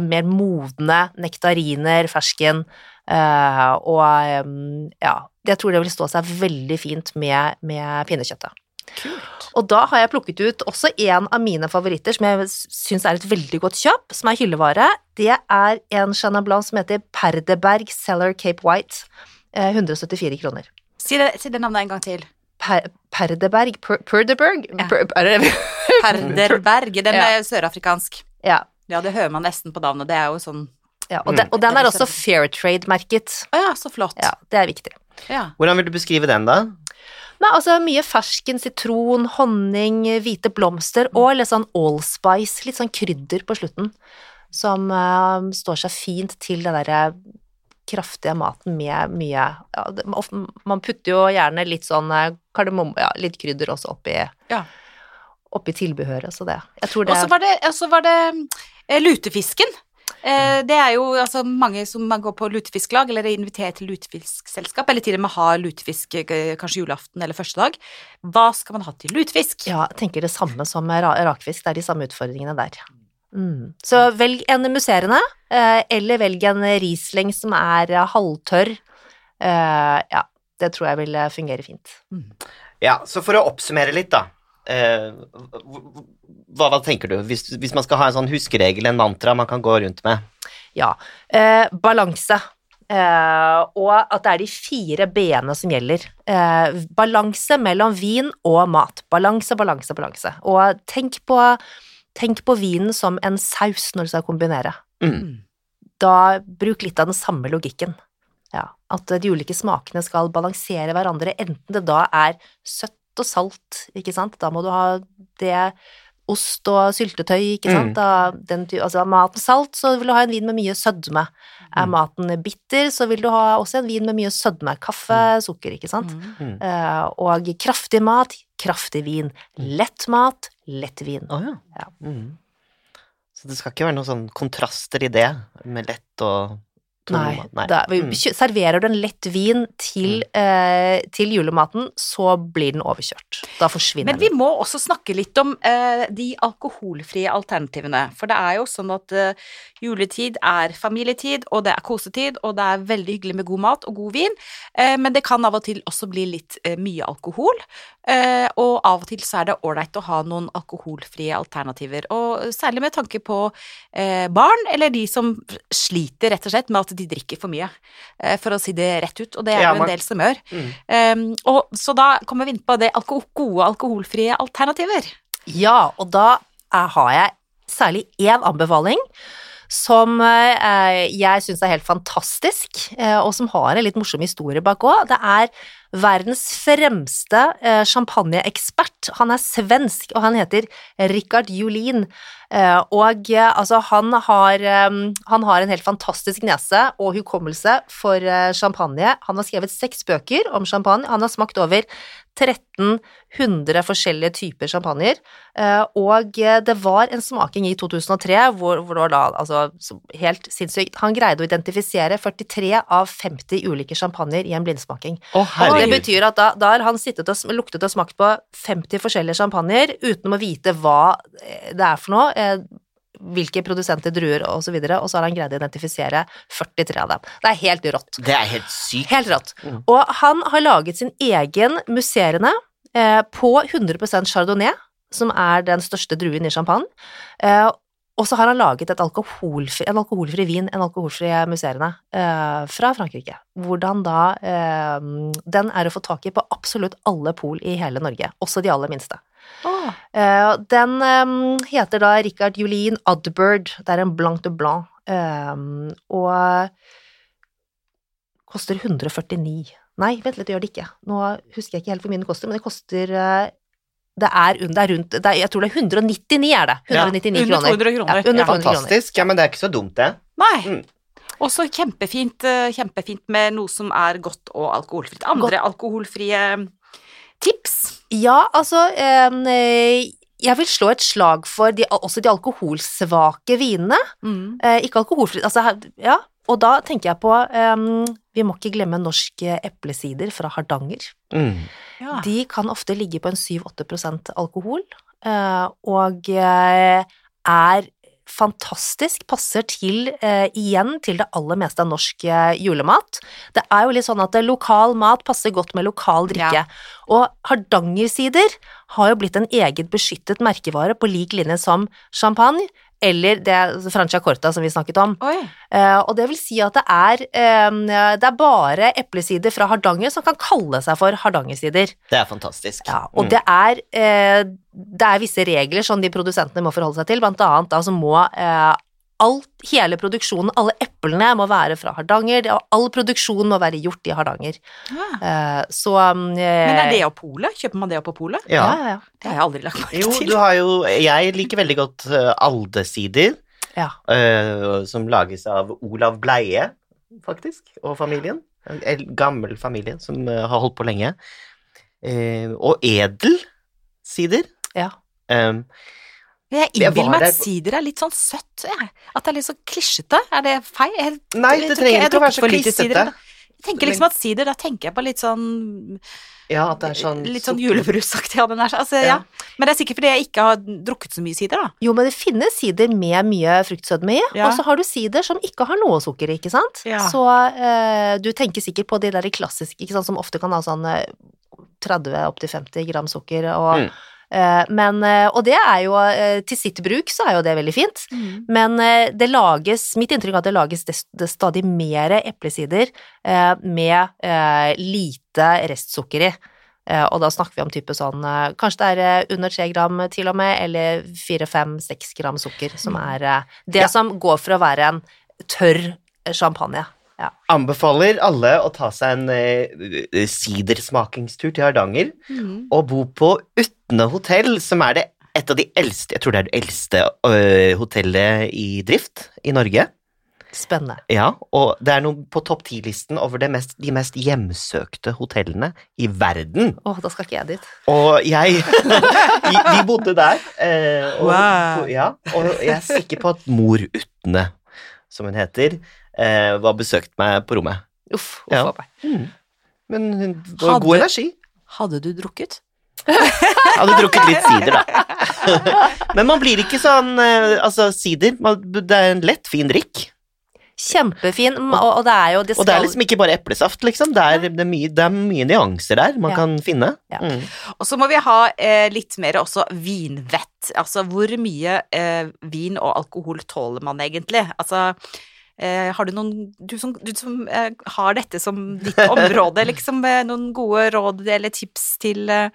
mer modne nektariner, fersken. Eh, og um, ja, jeg tror det vil stå seg veldig fint med, med pinnekjøttet. Kult. Og da har jeg plukket ut også en av mine favoritter som jeg syns er et veldig godt kjøp, som er hyllevare. Det er en Chenin Blanc som heter Perdeberg Cellar Cape White. Eh, 174 kroner. Si det, si det navnet en gang til. Per, Perdeberg per, Perdeberg? Ja. Per, er Perderberg. Den Ja. er sørafrikansk. ja, Ja, det hører man nesten på navnet. Det er jo sånn ja. Og, den, og den er også også Fairtrade-merket. Å ja, så flott. Ja, det er viktig. Ja. Hvordan vil du beskrive den, da? Nei, altså mye fersken, sitron, honning, hvite blomster og litt sånn allspice, litt sånn krydder på slutten, som uh, står seg fint til den derre kraftige maten med mye ja, det, ofte, Man putter jo gjerne litt sånn eh, kardemomme, ja, litt krydder også oppi, Ja. oppi tilbehøret, så det Jeg tror det Og så var det, var det eh, lutefisken. Eh, det er jo altså mange som man går på lutefisklag, eller er invitert til lutefiskselskap, eller til og med har lutefisk eh, kanskje julaften eller første dag. Hva skal man ha til lutefisk? Ja, jeg tenker det samme som rakfisk, det er de samme utfordringene der. Mm. Så velg en musserende, eh, eller velg en Riesling som er halvtørr. Eh, ja, det tror jeg vil fungere fint. Ja, så for å oppsummere litt, da. Eh, hva, hva tenker du, hvis, hvis man skal ha en sånn huskeregel, en mantra man kan gå rundt med? Ja, eh, balanse. Eh, og at det er de fire b-ene som gjelder. Eh, balanse mellom vin og mat. Balanse, balanse, balanse. Og tenk på, tenk på vinen som en saus når du skal kombinere. Mm. da bruk litt av den samme logikken. Ja, at de ulike smakene skal balansere hverandre, enten det da er søtt og salt, ikke sant, da må du ha det ost og syltetøy, ikke sant, Mm. da, den, altså er maten salt, så vil du ha en vin med mye sødme. Er Mm. maten bitter, så vil du ha også en vin med mye sødme, kaffe, sukker, ikke sant. Mm. Mm. Eh, og kraftig mat, kraftig vin. Lett mat, lett vin. Oh, ja. Ja. Mm. Så det skal ikke være noen sånn kontraster i det, med lett og tung Nei, Da, Da, Mm. serverer du en lett vin til, eh, til julematen, så blir den overkjørt. Da forsvinner den. Men vi den. må også snakke litt om eh, de alkoholfrie alternativene. For det er jo sånn at eh, juletid er familietid, og det er kosetid, og det er veldig hyggelig med god mat og god vin, eh, men det kan av og til også bli litt eh, mye alkohol. Eh, og av og til så er det ålreit å ha noen alkoholfrie alternativer, og særlig med tanke på eh, barn, eller de som sliter rett og slett med at de drikker for mye, eh, for å si det rett ut, og det er Ja, jo man- en del som gjør. Mm. Um, og, så da kommer vi inn på det alko gode alkoholfrie alternativer. Ja, og da er, har jeg særlig én anbefaling som eh, jeg syns er helt fantastisk, eh, og som har en litt morsom historie bak òg. Det er verdens fremste eh, champagneekspert. Han er svensk, og han heter Rikard Julin. Eh, og eh, altså, han har, han har en helt fantastisk nese og hukommelse for champagne. Han har skrevet seks bøker om champagne. Han har smakt over 1300 forskjellige typer champagner, og det var en smaking i 2003 hvor, hvor det var da, altså, helt sinnssykt, han greide å identifisere 43 av 50 ulike champagner i en blindsmaking. Å, Og det betyr at da, da har han sittet og luktet og smakt på 50 forskjellige champagner uten å vite hva eh, det er for noe, eh, hvilke produsenter, druer og så videre, og så har han greid å identifisere 43 av dem. Det er helt rått. Det er helt sykt. Helt rått. Mm. Og han har laget sin egen musserende eh, på 100% chardonnay, som er den største druen i champagne. Eh, og så har han laget et alkoholfri, en alkoholfri vin, en alkoholfri musserende, eh, fra Frankrike. Hvordan da eh, Den er å få tak i på absolutt alle pol i hele Norge, også de aller minste. Oh. Eh, den eh, heter da Richard Julien Adbird. Det er en blanc de blanc. eh, og koster 149. Nei, vent litt, det gjør det ikke. Nå husker jeg ikke helt hvor mye den koster, men det koster eh, det er, un- det er rundt det er, Jeg tror det er 199 er det. 199 Under kroner. 200 kroner. Ja, under 200 Fantastisk. kroner. Ja, men det er ikke så dumt, det. Nei. Mm. Også kjempefint, eh, kjempefint med noe som er godt og alkoholfritt. Andre alkoholfrie tips? Ja, altså eh, Jeg vil slå et slag for de, også de alkoholsvake vinene. Mm. Eh, ikke alkoholfritt, altså ja. Og da tenker jeg på um, Vi må ikke glemme norsk eh, eplesider fra Hardanger. Mm. Ja. De kan ofte ligge på en 7-8 alkohol, uh, og uh, er fantastisk, passer til, eh, igjen til det aller meste av norsk eh, julemat. Det er jo litt sånn at eh, lokal mat passer godt med lokal drikke, og Hardangersider har jo blitt en eget beskyttet merkevare på lik linje som champagne, eller det Franciacorta som vi snakket om. Oi. Eh, og det vil si at det er, eh, det er bare eplesider fra Hardanger som kan kalle seg for Hardangersider. Det er fantastisk. Ja, og Mm. det er, eh, det er visse regler som de produsentene må forholde seg til, blant annet da så må eh, alt, hele produksjonen, alle eplene må være fra Hardanger, og all produksjon må være gjort i Hardanger. Ja. Eh, så um, eh, Men er det av på polet? Kjøper man det opp på polet? Ja, Ja. ja, ja. Det har jeg aldri lagt merke Jo, til. du har jo Jeg liker veldig godt uh, aldesider, ja. eh, som lages av Olav Bleie, faktisk, og familien. En gammel familie som eh, har holdt på lenge. Eh, og edelsider. ja. Um, Jeg Jeg innbiller meg at sider er litt sånn søtt. jeg. At det er litt så klisjete. Er det feil? Jeg, Nei, det trenger ikke å være så klissete. Jeg tenker liksom at sider, da tenker jeg på litt sånn ja, at det er sånn Litt sånn julebrusaktig. Ja, altså, ja. Ja. Men det er sikkert fordi jeg ikke har drukket så mye sider, da. Jo, men det finnes sider med mye fruktsødme i, Ja. og så har du sider som ikke har noe sukker i, ikke sant? Ja. Så eh, du tenker sikkert på de der klassiske, ikke sant, som ofte kan ha sånn eh, 30 opp til 50 gram sukker, og, Mm. Eh, men, eh, og det er jo, eh, til sitt bruk så er jo det veldig fint, Mm. men det lages, mitt inntrykk er at det lages det, det stadig mer eplesider med lite restsukker i. Og da snakker vi om type sånn Kanskje det er under 3 gram til og med, eller 4-5-6 gram sukker, som er eh, det Ja. som går for å være en tørr champagne. Anbefaler alle å ta seg en eh, sidersmakingstur til Hardanger Mm. og bo på Utne hotell, som er det et av de eldste Jeg tror det er det eldste uh, hotellet i drift i Norge. Spennende. Ja, og det er noe på topp ti-listen over mest, de mest hjemsøkte hotellene i verden. Å, da skal ikke jeg dit. Og jeg [LAUGHS] Vi, vi bodde der. eh, og, Wow. ja, og jeg er sikker på at mor Utne, som hun heter, eh, var besøkt meg på rommet. Uff, uff Ja. mm. Men hun var god energi. Hadde du drukket? Jeg hadde drukket litt sider, da. [LAUGHS] Men man blir ikke sånn eh, Altså, sider Det er en lett, fin drikk. Kjempefin, og, og det er jo det Og det er liksom ikke bare eplesaft, liksom. Det er, det er, mye, det er mye nyanser der man Ja. kan finne. Ja. Mm. Og så må vi ha eh, litt mer også vinvett. Altså hvor mye eh, vin og alkohol tåler man egentlig? Altså eh, har du noen Du som, du som eh, har dette som ditt [LAUGHS] område, liksom eh, noen gode råd eller tips til, eh,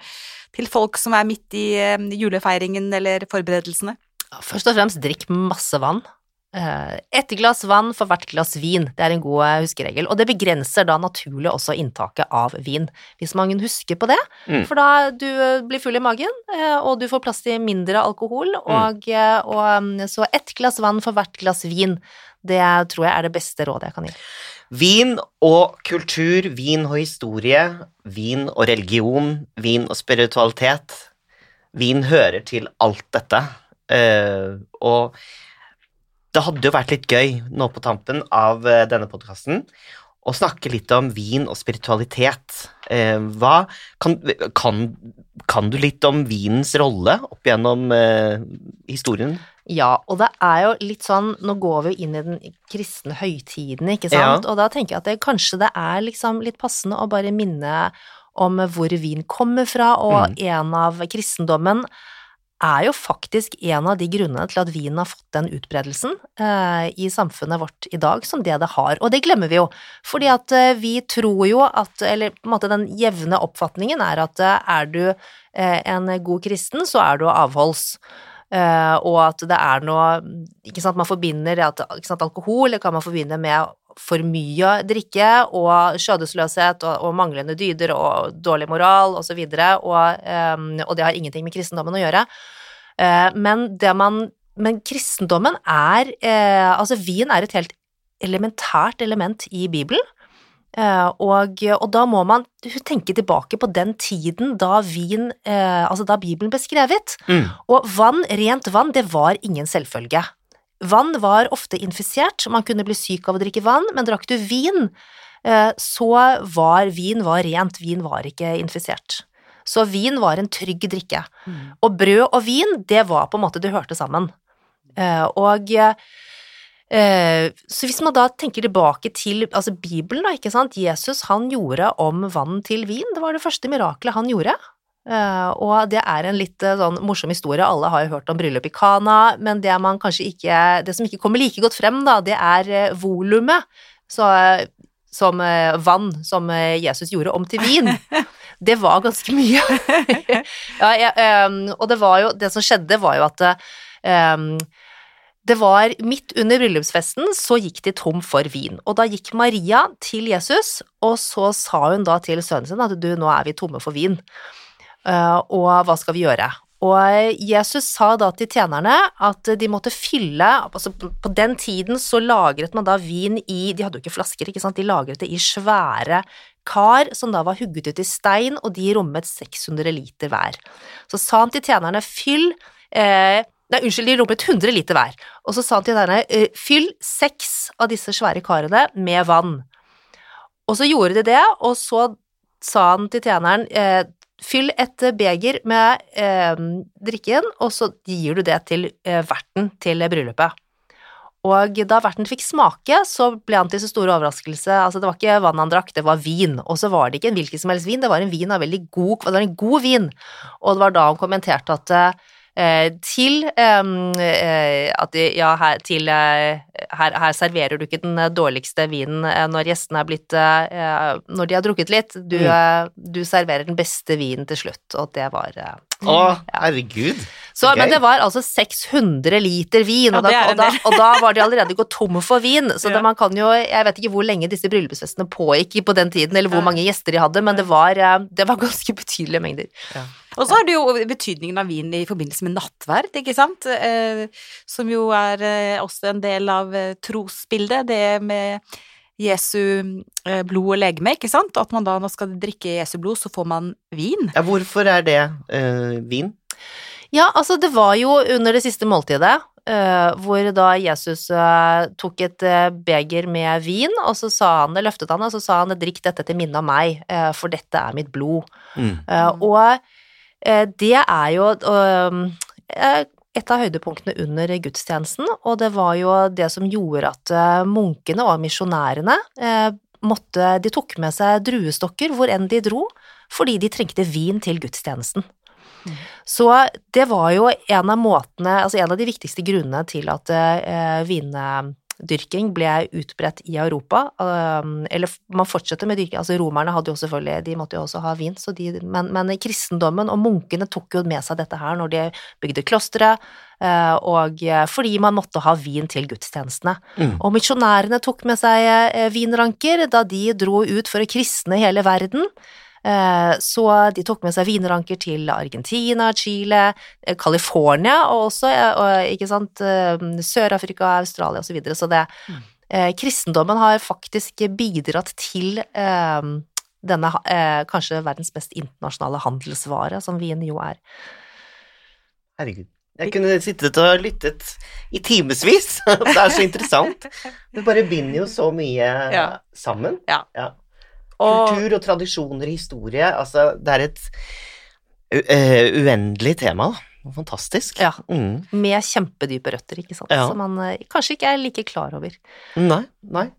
til folk som er midt i eh, julefeiringen eller forberedelsene? Først og fremst drikk masse vann. Eh, Ett glass vann for hvert glass vin, det er en god eh, huskeregel, og det begrenser da naturlig også inntaket av vin, hvis mange husker på det, Mm. for da du eh, blir full i magen, og du får plass til mindre alkohol, og, eh, og mm, så ett glass vann for hvert glass vin, det tror jeg er det beste rådet jeg kan gi. Vin og kultur, vin og historie, vin og religion, vin og spiritualitet. Vin hører til alt dette. og det hadde jo vært litt gøy nå på tampen av eh, denne podkasten å snakke litt om vin og spiritualitet. Eh, hva kan, kan, kan du litt om vinens rolle opp gjennom eh, historien? Ja, og det er jo litt sånn, nå går vi jo inn i den kristne høytiden, ikke sant, og da tenker jeg at det, kanskje det er liksom litt passende å bare minne om hvor vin kommer fra, og en av kristendommen er jo faktisk en av de grunnene til at vin har fått den utbredelsen eh, i samfunnet vårt i dag som det det har, og det glemmer vi jo, fordi at eh, vi tror jo at, eller på en måte den jevne oppfatningen er at eh, er du eh, en god kristen, så er du avholds. Eh, og at det er noe ikke sant, Man forbinder at sant, alkohol kan man forbinde med for mye drikke og skjødesløshet og, og manglende dyder og dårlig moral osv., og, så videre, og, um, og det har ingenting med kristendommen å gjøre. Uh, men det man Men kristendommen er uh, Altså, vin er et helt elementært element i Bibelen. Eh, og, og da må man tenke tilbake på den tiden da vin Altså da Bibelen ble skrevet. Mm. Og vann, rent vann, det var ingen selvfølge. Vann var ofte infisert, man kunne bli syk av å drikke vann, men drakk du vin, eh, så var vin var rent, vin var ikke infisert. Så vin var en trygg drikke. Og brød og vin, det var på en måte, det hørte sammen. Eh, og eh, så hvis man da tenker tilbake til altså Bibelen, da, ikke sant, Jesus han gjorde om vann til vin, det var det første miraklet han gjorde. Eh, og det er en litt eh, sånn morsom historie, alle har jo hørt om bryllup i Kana, men det man kanskje ikke, det som ikke kommer like godt frem, da, det er eh, volumet. Som vann som Jesus gjorde om til vin. [LAUGHS] Det var ganske mye. [LAUGHS] ja, jeg, em, og det var jo Det som skjedde, var jo at um, det var midt under bryllupsfesten, så gikk de tom for vin. Og da gikk Maria til Jesus, og så sa hun da til sønnen sin at du, nå er vi tomme for vin, og hva skal vi gjøre? Og Jesus sa da til tjenerne at de måtte fylle altså På den tiden så lagret man da vin i De hadde jo ikke flasker, ikke sant, de lagret det i svære kar som da var hugget ut i stein, og de rommet 600 liter hver. Så sa han til tjenerne fyll eh, Nei, unnskyld, de rommet 100 liter hver. Og så sa han til tjenerne eh, fyll seks av disse svære karene med vann. Og så gjorde de det, og så sa han til tjeneren eh, Fyll et beger med eh, drikken, og så gir du det til eh, verten til bryllupet. Og da verten fikk smake, så ble han til så stor overraskelse Altså, det var ikke vann han drakk, det var vin. Og så var det ikke en hvilken som helst vin, det var en vin av veldig god Det var en god vin. Og det var da han kommenterte at eh, til eh, at ja, her, til eh, her, her serverer du ikke den dårligste vinen eh, når gjestene er blitt eh, Når de har drukket litt. Du, Mm. eh, du serverer den beste vinen til slutt, og det var eh, Å, herregud. så, Gøy. men det var altså 600 liter vin, Ja, og, da, er en og, da, og da var de allerede gått tomme for vin. Så Ja. det, man kan jo Jeg vet ikke hvor lenge disse bryllupsfestene pågikk på den tiden, eller hvor Ja. mange gjester de hadde, men det var, eh, det var [LAUGHS] ganske betydelige mengder. Og så har du jo betydningen av vin i forbindelse med nattverd, ikke sant, eh, som jo er eh, også en del av eh, trosbildet, det med Jesu eh, blod og legeme, ikke sant, at man da når skal drikke Jesu blod, så får man vin. Ja, hvorfor er det eh, vin? Ja, altså det var jo under det siste måltidet, Uh, hvor da Jesus uh, tok et uh, beger med vin, og så sa han det, løftet han det, og så sa han drikk dette til minne av meg, for dette er mitt blod. Mm. Eh, og eh, det er jo et av høydepunktene under gudstjenesten, og det var jo det som gjorde at eh, munkene og misjonærene eh, måtte De tok med seg druestokker hvor enn de dro, fordi de trengte vin til gudstjenesten. Så det var jo en av måtene, altså en av de viktigste grunnene til at eh, vindyrking ble utbredt i Europa. Um, eller man fortsetter med dyrking, altså romerne hadde jo selvfølgelig, de måtte jo også ha vin, så de, men, men kristendommen og munkene tok jo med seg dette her når de bygde klostre, eh, og eh, fordi man måtte ha vin til gudstjenestene. Mm. Og misjonærene tok med seg eh, vinranker da de dro ut for å kristne hele verden. Eh, Så de tok med seg vinranker til Argentina, Chile, eh, California og også eh, ikke sant, Sør-Afrika, Australia osv. Så, videre. så det, Mm. eh, kristendommen har faktisk bidratt til denne eh, kanskje verdens mest internasjonale handelsvare, som vin jo er. Herregud. Jeg kunne sittet og lyttet i timevis. [LAUGHS] Det er så interessant. [LAUGHS] Det bare binder jo så mye Ja. sammen. Og Kultur og tradisjoner, historie. Altså, det er et u eh, uendelig tema. da. Fantastisk. Ja. Mm. Med kjempedype røtter, ikke sant, Ja. som man uh, kanskje ikke er like klar over. Nei, nei.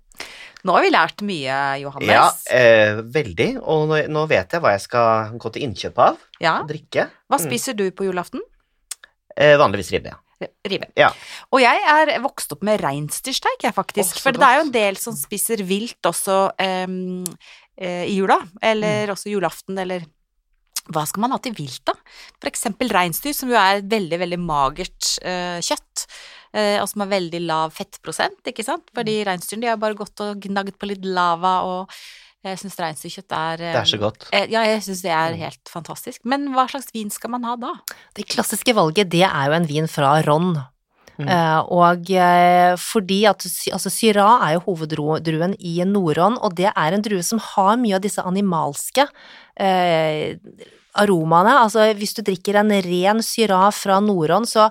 nå har vi lært mye, Johannes. Ja, eh, veldig. Og nå, nå vet jeg hva jeg skal gå til innkjøp av. Ja. Drikke. Hva Mm. spiser du på julaften? Eh, vanligvis ribbe, ja. Rive. Ja. Og jeg er vokst opp med reinsdyrsteik, jeg, faktisk. Oh, for det er jo en del som spiser vilt også Um, i jula, eller Mm. også julaften, eller hva skal man ha til vilt, da? For eksempel reinsdyr, som jo er et veldig, veldig magert eh, kjøtt. eh, og som har veldig lav fettprosent, ikke sant? Mm. Fordi reinsdyrene de har bare gått og gnagd på litt lava, og jeg syns reinsdyrkjøtt er Det er så godt. Eh, Ja, jeg syns det er Mm. helt fantastisk. Men hva slags vin skal man ha da? Det klassiske valget, det er jo en vin fra Ron. Mm. Eh, og eh, fordi at altså Syrah er jo hoveddruen i Nord-Ron, og det er en drue som har mye av disse animalske eh, aromaene. Altså hvis du drikker en ren Syrah fra Nord-Ron, så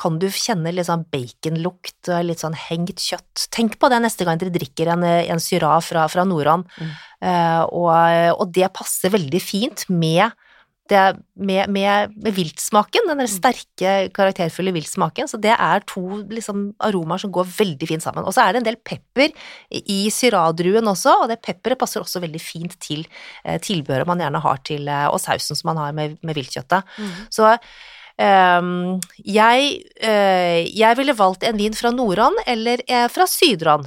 kan du kjenne litt sånn baconlukt, og litt sånn hengt kjøtt. Tenk på det neste gang dere drikker en, en Syrah fra, fra Nord-Ron. Mm. Eh, og, og det passer veldig fint med det, med, med, med viltsmaken, den der sterke, karakterfulle viltsmaken. Så det er to liksom, aromaer som går veldig fint sammen. Og så er det en del pepper i syradruen også, og det pepperet passer også veldig fint til eh, tilbehøret man gjerne har til, eh, og sausen som man har med, med viltkjøttet. Så ehm, jeg, eh, jeg ville valgt en vin fra Nord-Ron eller eh, fra Syd-Ron.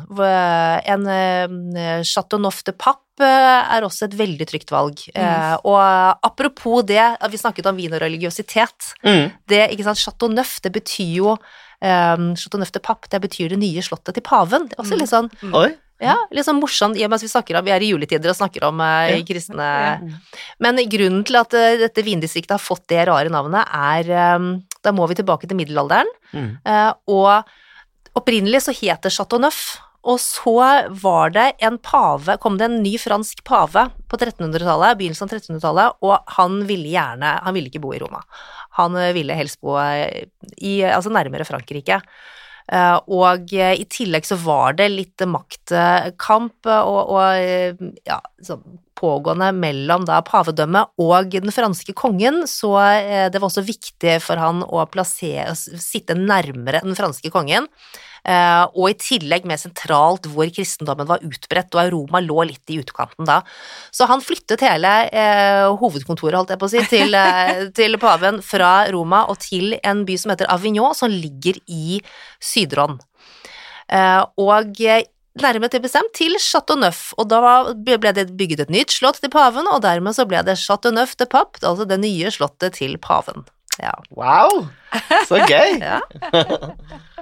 En uh, Chateau Neuf de pappe eh, er også et veldig trygt valg. Mm. og apropos det, vi snakket om vin og religiøsitet. Mm. Det, ikke sant, Chateau Neuf, det betyr jo um, Chateau Neuf de pappe, det betyr det nye slottet til paven. Det er også Mm. litt sånn Oi. Ja, litt sånn morsomt, i og med at vi snakker om, vi er i juletider og snakker om eh, kristne Men grunnen til at eh, dette vindistriktet har fått det rare navnet, er eh, Da må vi tilbake til middelalderen, Mm. eh, og opprinnelig så het det Chateau Neuf. Og så var det en pave, kom det en ny fransk pave på 1300-tallet, begynnelsen av 1300-tallet, og han ville gjerne, han ville ikke bo i Roma. Han eh, ville helst bo eh, i, altså nærmere Frankrike. Eh, og eh, i tillegg så var det litt maktkamp eh, og, og ja, pågående mellom da pavedømmet og den franske kongen, så det var også viktig for han å plassere, sitte nærmere den franske kongen. Eh, og i tillegg mer sentralt hvor kristendommen var utbredt, og Roma lå litt i utkanten da. Så han flyttet hele eh, hovedkontoret, holdt jeg på å si, til, eh, [LAUGHS] til paven fra Roma og til en by som heter Avignon, som ligger i Sydron. Eh, og nærmere til bestemt til Chateau Neuf, og da ble det bygget et nytt slott til paven, og dermed så ble det Chateau Neuf de Pape, altså det nye slottet til paven. Ja. Wow, så gøy. [LAUGHS] Ja. [LAUGHS]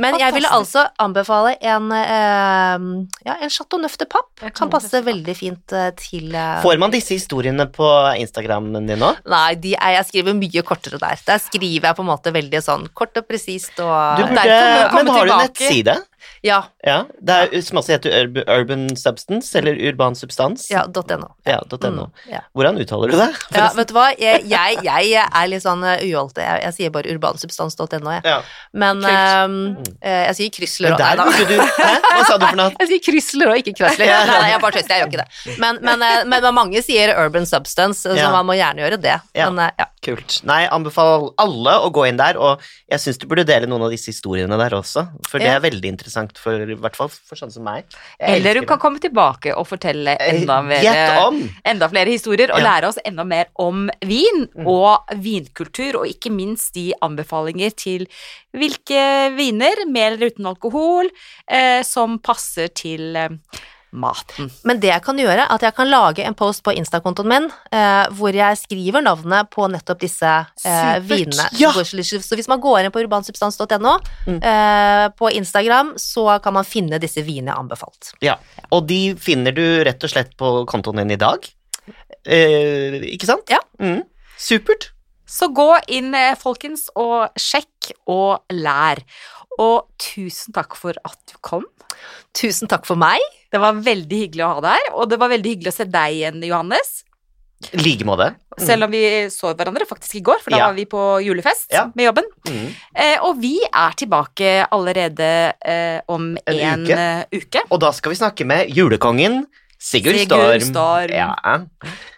Men jeg ville altså anbefale en, eh, ja, en Chateau Neuf de Papp. Kan passe veldig fint eh, til eh, Får man disse historiene på Instagrammen din nå? Nei, de er, jeg skriver mye kortere der. Der skriver jeg på en måte veldig sånn kort og presist og Du burde, men har du nettside? Ja, Ja, det er, som også heter Urb- Urban Substance, eller Urban Substans. ja, .no. Ja, .no. Mm, ja. Hvordan uttaler du det? Ja, vet du hva, jeg, jeg, jeg er litt sånn uholdt uholdte. Jeg, jeg sier bare urbansubstans.no, jeg. Ja. Men ehm, eh, jeg sier kryssler òg, Nei da. du Hæ? Hva sa du for noe? [LAUGHS] Jeg sier Chrysler og ikke Chrysler. Ja. Nei, nei, jeg bare tøyser, jeg gjør ikke det. Men, men, eh, men, men mange sier urban substance, så Ja. man må gjerne gjøre det. Ja. Men eh, ja. Kult. Nei, anbefaler alle å gå inn der, og jeg syns du burde dele noen av disse historiene der også, for det er veldig interessant for i hvert fall for sånne som meg. Jeg Eller du kan kan komme tilbake og fortelle enda, Eh, mer, enda flere historier, og Ja. lære oss enda mer om vin Mm. og vinkultur, og ikke minst de anbefalinger til hvilke viner, med eller uten alkohol, eh, som passer til eh, maten. Men det jeg kan gjøre, er at jeg kan lage en post på Insta-kontoen min eh, hvor jeg skriver navnet på nettopp disse eh, vinene. Ja. Så hvis man går inn på urbansubstans.no Mm. eh, på Instagram, så kan man finne disse vinene jeg anbefalt. Ja, og de finner du rett og slett på kontoen din i dag. Eh, ikke sant? Ja. Mm. Supert. Så gå inn, eh, folkens, og sjekk og lær. Og tusen takk for at du kom. Tusen takk for meg. Det var veldig hyggelig å ha deg her, og det var veldig hyggelig å se deg igjen, Johannes. I like måte. Selv om vi så hverandre faktisk i går, for da Ja. var vi på julefest Ja. med jobben. Mm. Eh, og vi er tilbake allerede eh, om En en, uke. eh, uke. Og da skal vi snakke med julekongen Sigurd, Sigurd Storm. Storm. Ja.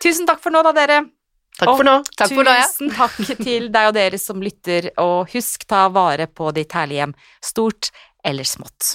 Tusen takk for nå, da, dere. Takk Og for nå. Takk for nå, Tusen takk til deg og dere som lytter, og husk ta vare på ditt herlige hjem, stort eller smått.